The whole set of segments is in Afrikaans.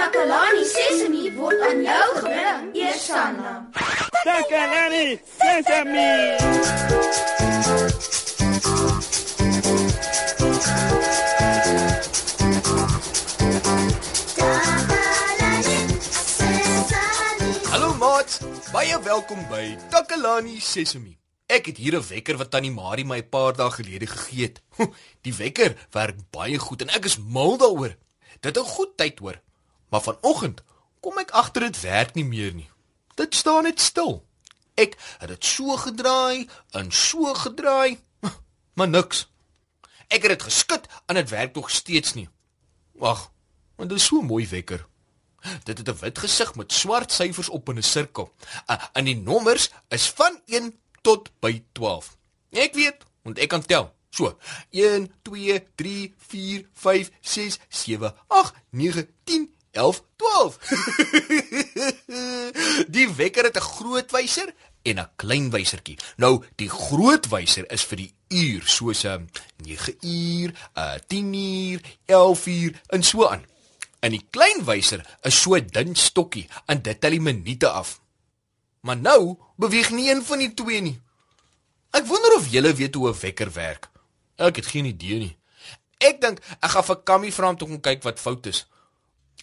Takalani Sesemi word aan jou gebring, Eersanna. Takalani Sesemi. Hallo maat, baie welkom by Takalani Sesemi. Ek het hier 'n wekker wat tannie Marie my 'n paar dae gelede gegee het. Die wekker werk baie goed en ek is mal daaroor. Dit het goed tyd hoor. Maar vanoggend kom ek agter dit werk nie meer nie. Dit staan net stil. Ek het dit so gedraai en so gedraai, maar niks. Ek het dit geskit en dit werk nog steeds nie. Wag, want dit is so mooi wekker. Dit het 'n wit gesig met swart syfers op in 'n sirkel. Uh, en die nommers is van 1 tot by 12. Ek weet, want ek kan tel. So, 1 2 3 4 5 6 7 8 9 10 11 12. die wekker het 'n groot wyser en 'n klein wysertjie. Nou, die groot wyser is vir die uur, soos 'n um, 9 uur, 'n uh, 10 uur, 11 uur en so aan. En die klein wyser is so 'n dun stokkie en dit tel die minute af. Maar nou beweeg nie een van die twee nie. Ek wonder of julle weet hoe 'n wekker werk. Ek het geen idee nie. Ek dink ek gaan vir Kammy vra om te kom kyk wat fout is.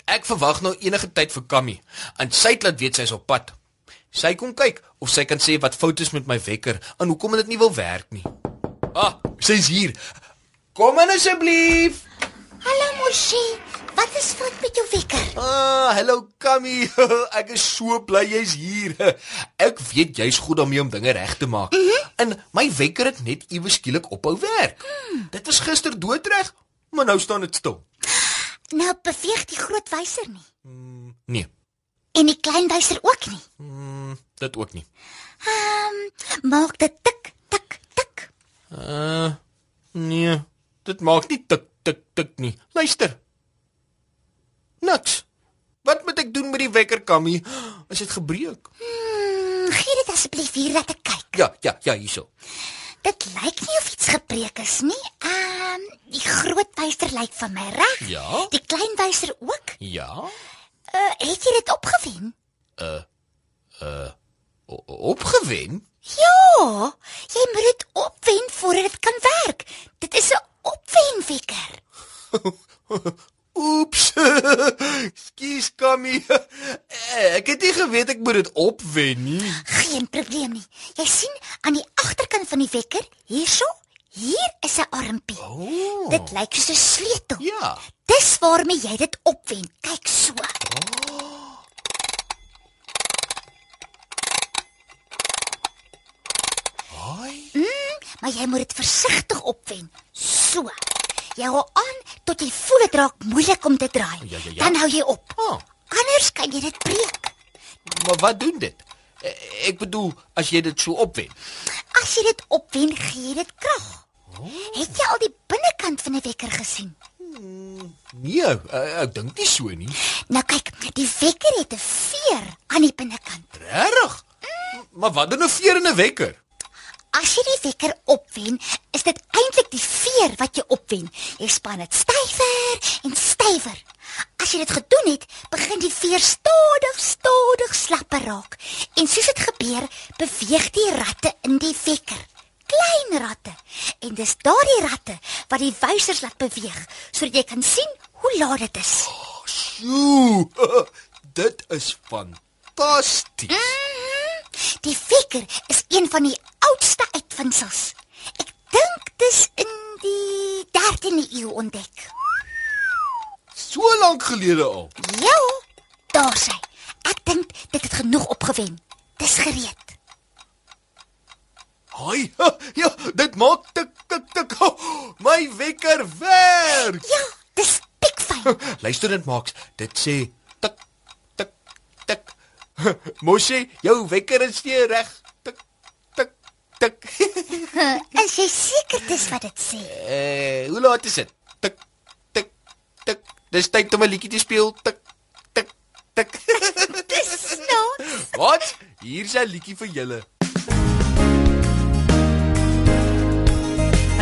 Ek verwag nou enige tyd vir Kammy en sy het laat weet sy is op pad. Sy kom kyk of sy kan sê wat fout is met my wekker en hoekom dit nie wil werk nie. Ah, sy's hier. Kom in asseblief. Hallo Moshi, wat is fout met jou wekker? Ah, hallo Kammy. Ek is so bly jy's hier. Ek weet jy's goed daarmee om dinge reg te maak. Mm -hmm. En my wekker het net iewes skielik ophou werk. Mm. Dit was gister doodreg, maar nou staan dit stil. Nou beweeg die groot wyser nie. Mm, nee. En die klein wyser ook nie. Mm, dit ook nie. Ehm, um, maak dit tik tik tik. Uh, nee. Dit maak nie tik tik tik nie. Luister. Niks. Wat moet ek doen met die wekker, Kammy? Is dit gebreek? Hmm, gee dit asseblief hier dat ek kyk. Ja, ja, ja, hierso. Dit lyk nie of iets gebreek is nie. Um, die groot wyser lyk van my reg. Ja. Die klein wyser ook. Ja. Uh, het jy dit opgewen? Uh uh opgewen? Ja, jy moet dit opwen voordat dit kan werk. Dit is 'n opwenwekker. Oeps. Skus, Kammy. Ek het nie geweet ek moet dit opwen nie. Geen probleem nie. Jy sien aan die agterkant van die wekker, hierso, hier is 'n armpie. Oh. Dit lyk soos 'n sleutel. Ja. Dis waarmee jy dit opwen. Kyk so. Haai. Mm, maar jy moet dit versigtig opwen. So. Jy hou aan tot jy voel dit raak moeilik om te draai. Ja, ja, ja. Dan hou jy op. Oh. Anders kan jy dit breek. Maar wat doen dit? Eh, Ek bedoel, as jy dit so opwen. As jy dit opwen, gee jy dit krag. Oh. Het jy al die binnekant van 'n wekker gesien? Nee, eh, ek dink nie so nie. Nou kyk, die wekker het 'n veer aan die binnekant. Regtig? Maar wat doen 'n veer in 'n wekker? As jy die wekker opwen, is dit eintlik die veer wat jy opwen. Jy span dit stywer en stywer. As jy dit gedoen het, begin die veer stadig, stadig slapper raak. En soos dit gebeur, beweeg die ratte in die wekker. Klein ratte. En dis daardie ratte wat die wysers laat beweeg sodat jy kan sien hoe laat dit is. Sjoe. Dit is fantasties. Mhm. Die wekker is een van die oudste uitvindings. Ek dink dis in die 13de eeu ontdek. So lank gelede al. Ja, daar sy. Ek dink dit het genoeg opgewen. Dis gereed. Haai. Ja, dit maak tik tik tik. Oh, my wekker werk. Ja, dis pikfyn. Luister dit maaks. Dit sê tik tik tik. Mosie, jou wekker is weer reg. Tik tik tik. Is jy seker dis wat dit sê? Eh, hoe laat is dit? Tik tik tik. Dis tyd om 'n liedjie te speel. Tik tik tik. Dis snaaks. Wat? Hier's 'n liedjie vir julle.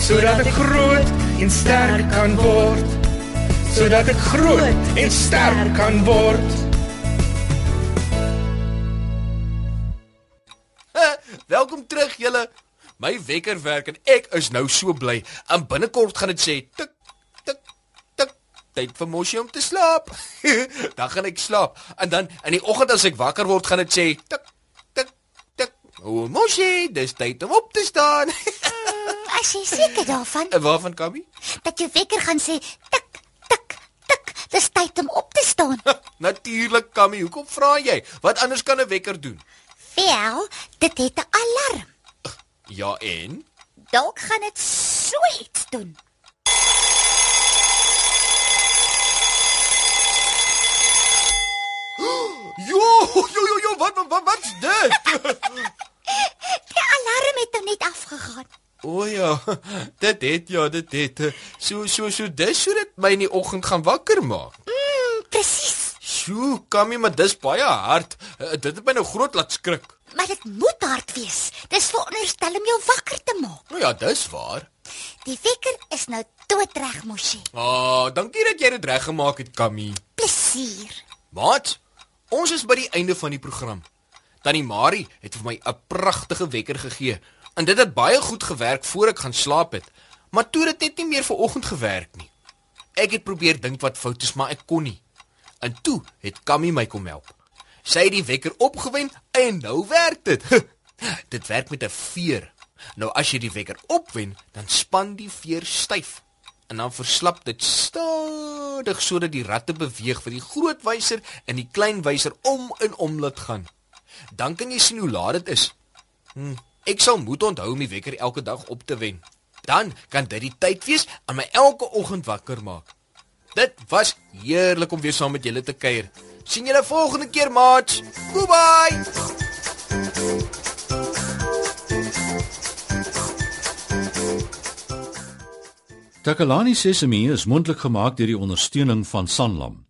Sodat ek groot en sterk kan word. Sodat ek groot en sterk kan word. Welkom terug julle. My wekker werk en ek is nou so bly. En binnekort gaan dit sê tik tik tik tyd vir Moshi om te slaap. dan gaan ek slaap en dan in die oggend as ek wakker word gaan dit sê tik tik tik. O Moshi, dis tyd om op te staan. As jy seker daarvan en waarvan Kabi? dat jou wekker gaan sê tik tik tik, dis tyd om op te staan. Natuurlik Kami, hoekom vra jy? Wat anders kan 'n wekker doen? Wel, dit het 'n alarm. Ja en? Dalk gaan dit so iets doen. Jo, jo jo jo, wat wat wat's dit? Die alarm het nou net afgegaan. O ja, dit het ja, dit het. So so so dis hoe dit my in die oggend gaan wakker maak. Mm, presies. Sjoe, Kami, maar dis baie hard. Uh, dit het my nou groot laat skrik. Maar dit moet hard wees. Dis veronderstel om jou wakker te maak. Nou ja, dis waar. Die wekker is nou doodreg, Moshi. Ah, oh, dankie dat jy dit reggemaak het, Kami. Plesier. Maat, ons is by die einde van die program. Tannie Marie het vir my 'n pragtige wekker gegee. En dit het baie goed gewerk voor ek gaan slaap het. Maar toe dit net nie meer vir oggend gewerk nie. Ek het probeer dink wat fout is, maar ek kon nie. En toe het Kammy my kom help. Sy het die wekker opgewen en nou werk dit. dit werk met 'n veer. Nou as jy die wekker opwen, dan span die veer styf en dan verslap dit stadig sodat die ratte beweeg vir die groot wyser en die klein wyser om en om laat gaan. Dan kan jy sien hoe laat dit is. Hm, ek sal moet onthou om die wekker elke dag op te wen. Dan kan dit die tyd wees aan my elke oggend wakker maak. Dit was heerlik om weer saam met julle te kuier. Sien julle volgende keer, maat. Goodbye. Takalani Sesemi is mondelik gemaak deur die ondersteuning van Sanlam.